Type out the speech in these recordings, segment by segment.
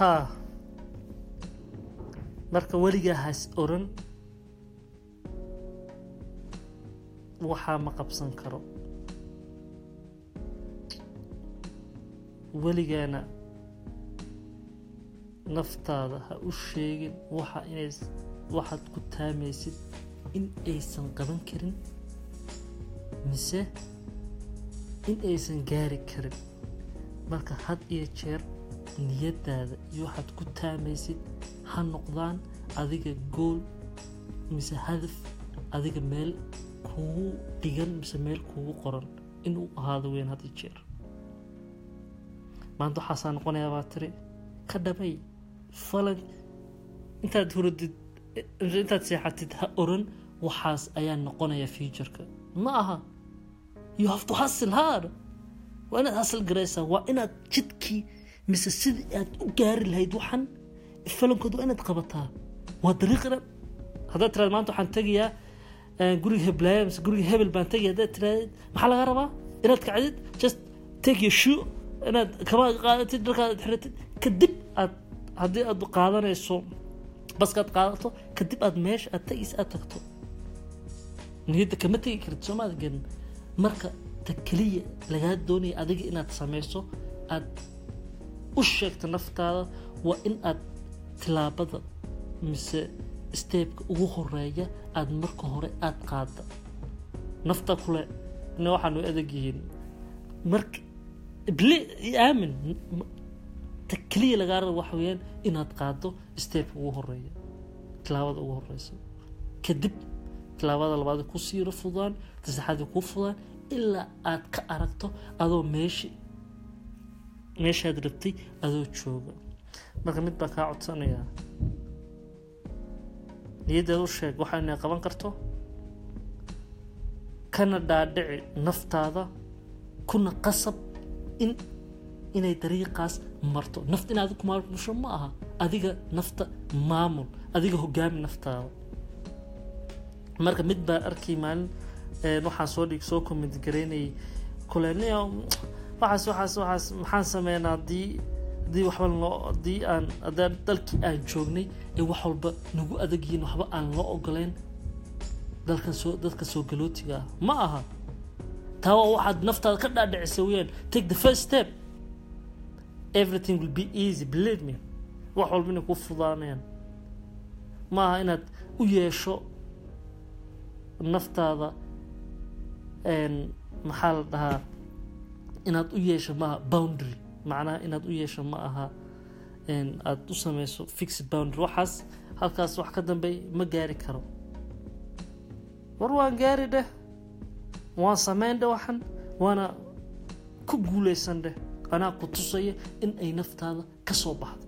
haa. Marka weligaa has oran waxaa ma qabsan karo. Weligaana naftaada ha u sheegin waxa inay waxaad ku taamaysid in aysan qaban karin mise in aysan gaari karin. Marka had iyo jeer niyadaada iyo waxaad ku taamaysid ha noqdaan adiga gool mise hadaf adiga meel kugu dhigan mise meel kugu qoran. Inuu ahaado weyn had jeer. Maanta waxaasaa noqonayaa baa tiri ka dhamay falan intaad huradid intaad seexatid ha oran waxaas ayaa noqonaya futureka. Ma aha. You have to hustle hard. Waa inaad hasal garaysaa waa inaad jidkii mise sidii aad u gaari lahayd waxan? Falankood waa inaad qabataa. Waa dariiqina haddaad tiraad maanta waxaan tegayaa guriga heblaaya mise guriga hebel baan tegaya haddaad tiraadid maxaa laga rabaa? Inaad kacdid just take your shoe. Inaad kabaa qaadatid dharkaad xiratid kadib aad haddii aad qaadanayso baskaad qaadato kadib aad meesha aad tagis aad tagto. Niyadda kama tegi karid soomaada gelin marka ta keliya lagaa doonaya adiga inaad samayso aad u sheegto naftaada waa in aad tilaabada mise steebka ugu horreeya aad marka hore aad qaada nafta kule ina waxaanu adag yihiin marka aamin ta keliya lagaa raba waxa weeyaan inaad qaado steebka ugu horreeya tilaabada ugu horeysa kadib tilaabada labaad ku siiro fudaan ta saxaad ku fudaan ilaa aad ka aragto adoo meeshi meeshaad rabtay adoo jooga. Marka mid baa kaa codsanayaa niyaddeed u sheeg waxa inay qaban karto kana dhaadhici naftaada kuna qasab in inay dariiqaas marto. Naft inaad ku maamusho ma aha adiga nafta maamul adiga hogaami naftaada. Marka mid baan arkay maalin waxaan soo dhig soo comment garaynayay kule waxaas waxaas waxaas maxaan sameynaa haddii haddii waxba haddii aan haddaan dalkii aan joognay ee wax walba nagu adag yihiin waxba aan loo ogoleyn dalkan soo dadka soo galootiga ma aha. Taa waa waxaad naftaada ka dhaadhicisa weyaan. Take the first step. Everything will be easy believe me. Wax walba inay ku fudaanayaan. Ma aha inaad u yeesho naftaada maxaa la dhahaa inaad u yeesho maaha boundary. Macnaha inaad u yeesho ma aha aada u sameyso fixed boundary. Waxaas halkaas wax ka dambey ma gaari karo. War waan gaari dheh waan sameyn dheh waxan waana ku guuleysan dheh. Anaa ku tusaya in ay naftaada ka soo baxdo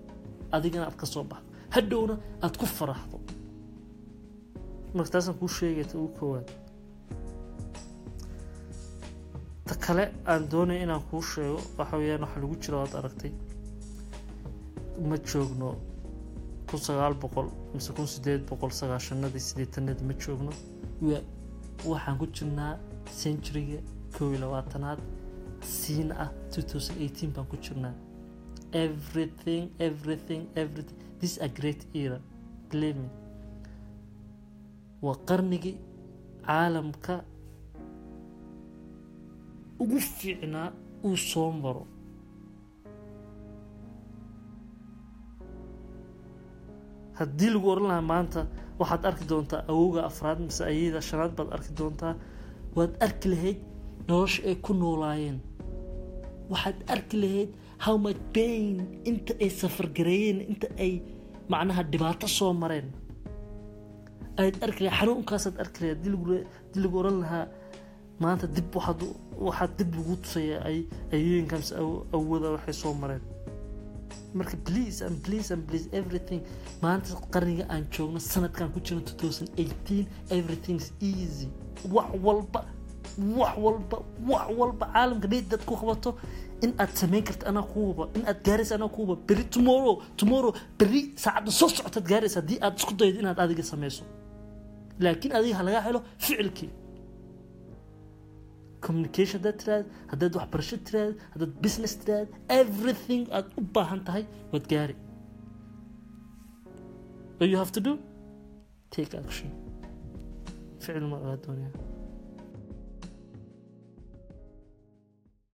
adigana aad ka soo baxdo. Hadhowna aada ku faraxdo. Marka taasaan kuu sheegayta ugu koowaad kale aan doonaya inaan kuu sheego waxa weyaan waxa lagu jiro waad aragtay. Ma joogno kun sagaal boqol mise kun sideed boqol sagaashanadii sideetanadii ma joogno. Waxaan ku jirnaa centuryga koob iyo labaatanaad siina ah baan ku jirnaa. Everything everything everything. This a great era believe me. Waa qarnigii caalamka ugu fiicnaa uu soo maro. Haddii lagu oran lahaa maanta waxaad arki doontaa awowga afraad mise ayada shanaad baad arki doontaa waad arki lahayd nolosha ay ku noolaayeen. Waxaad arki lahayd how much pain inta ay safargareeyeen inta ay macnaha dhibaato soo mareen. Ayaad arki lahayd xanuunkaasaad arki lahayd. Haddii lagu oran lahaa maanta dib waxaad dib lagu tusaya ay ayooyinka mise awooda waxay soo mareen. Marka please and please and please everything. Maanta qarniga aan joogno sanadkan ku jirno two thousand eighteen everything is easy. Wax walba wax walba wax walba caalamka dad ku qabato. In aad samayn karta anaa kuuba in aad gaaraysa anaa kuuba beri tomorrow tomorrow beri saacadda soo socotaad gaaraysa haddii aad isku daydo inaad adiga samayso. Laakiin adiga ha lagaa helo ficilkii communication haddaad tiraad haddaad waxbarasho tiraad haddaad business tiraad everything aad u baahan tahay waad gaari. You have to do? Take action. Ficil ma laga doonayaa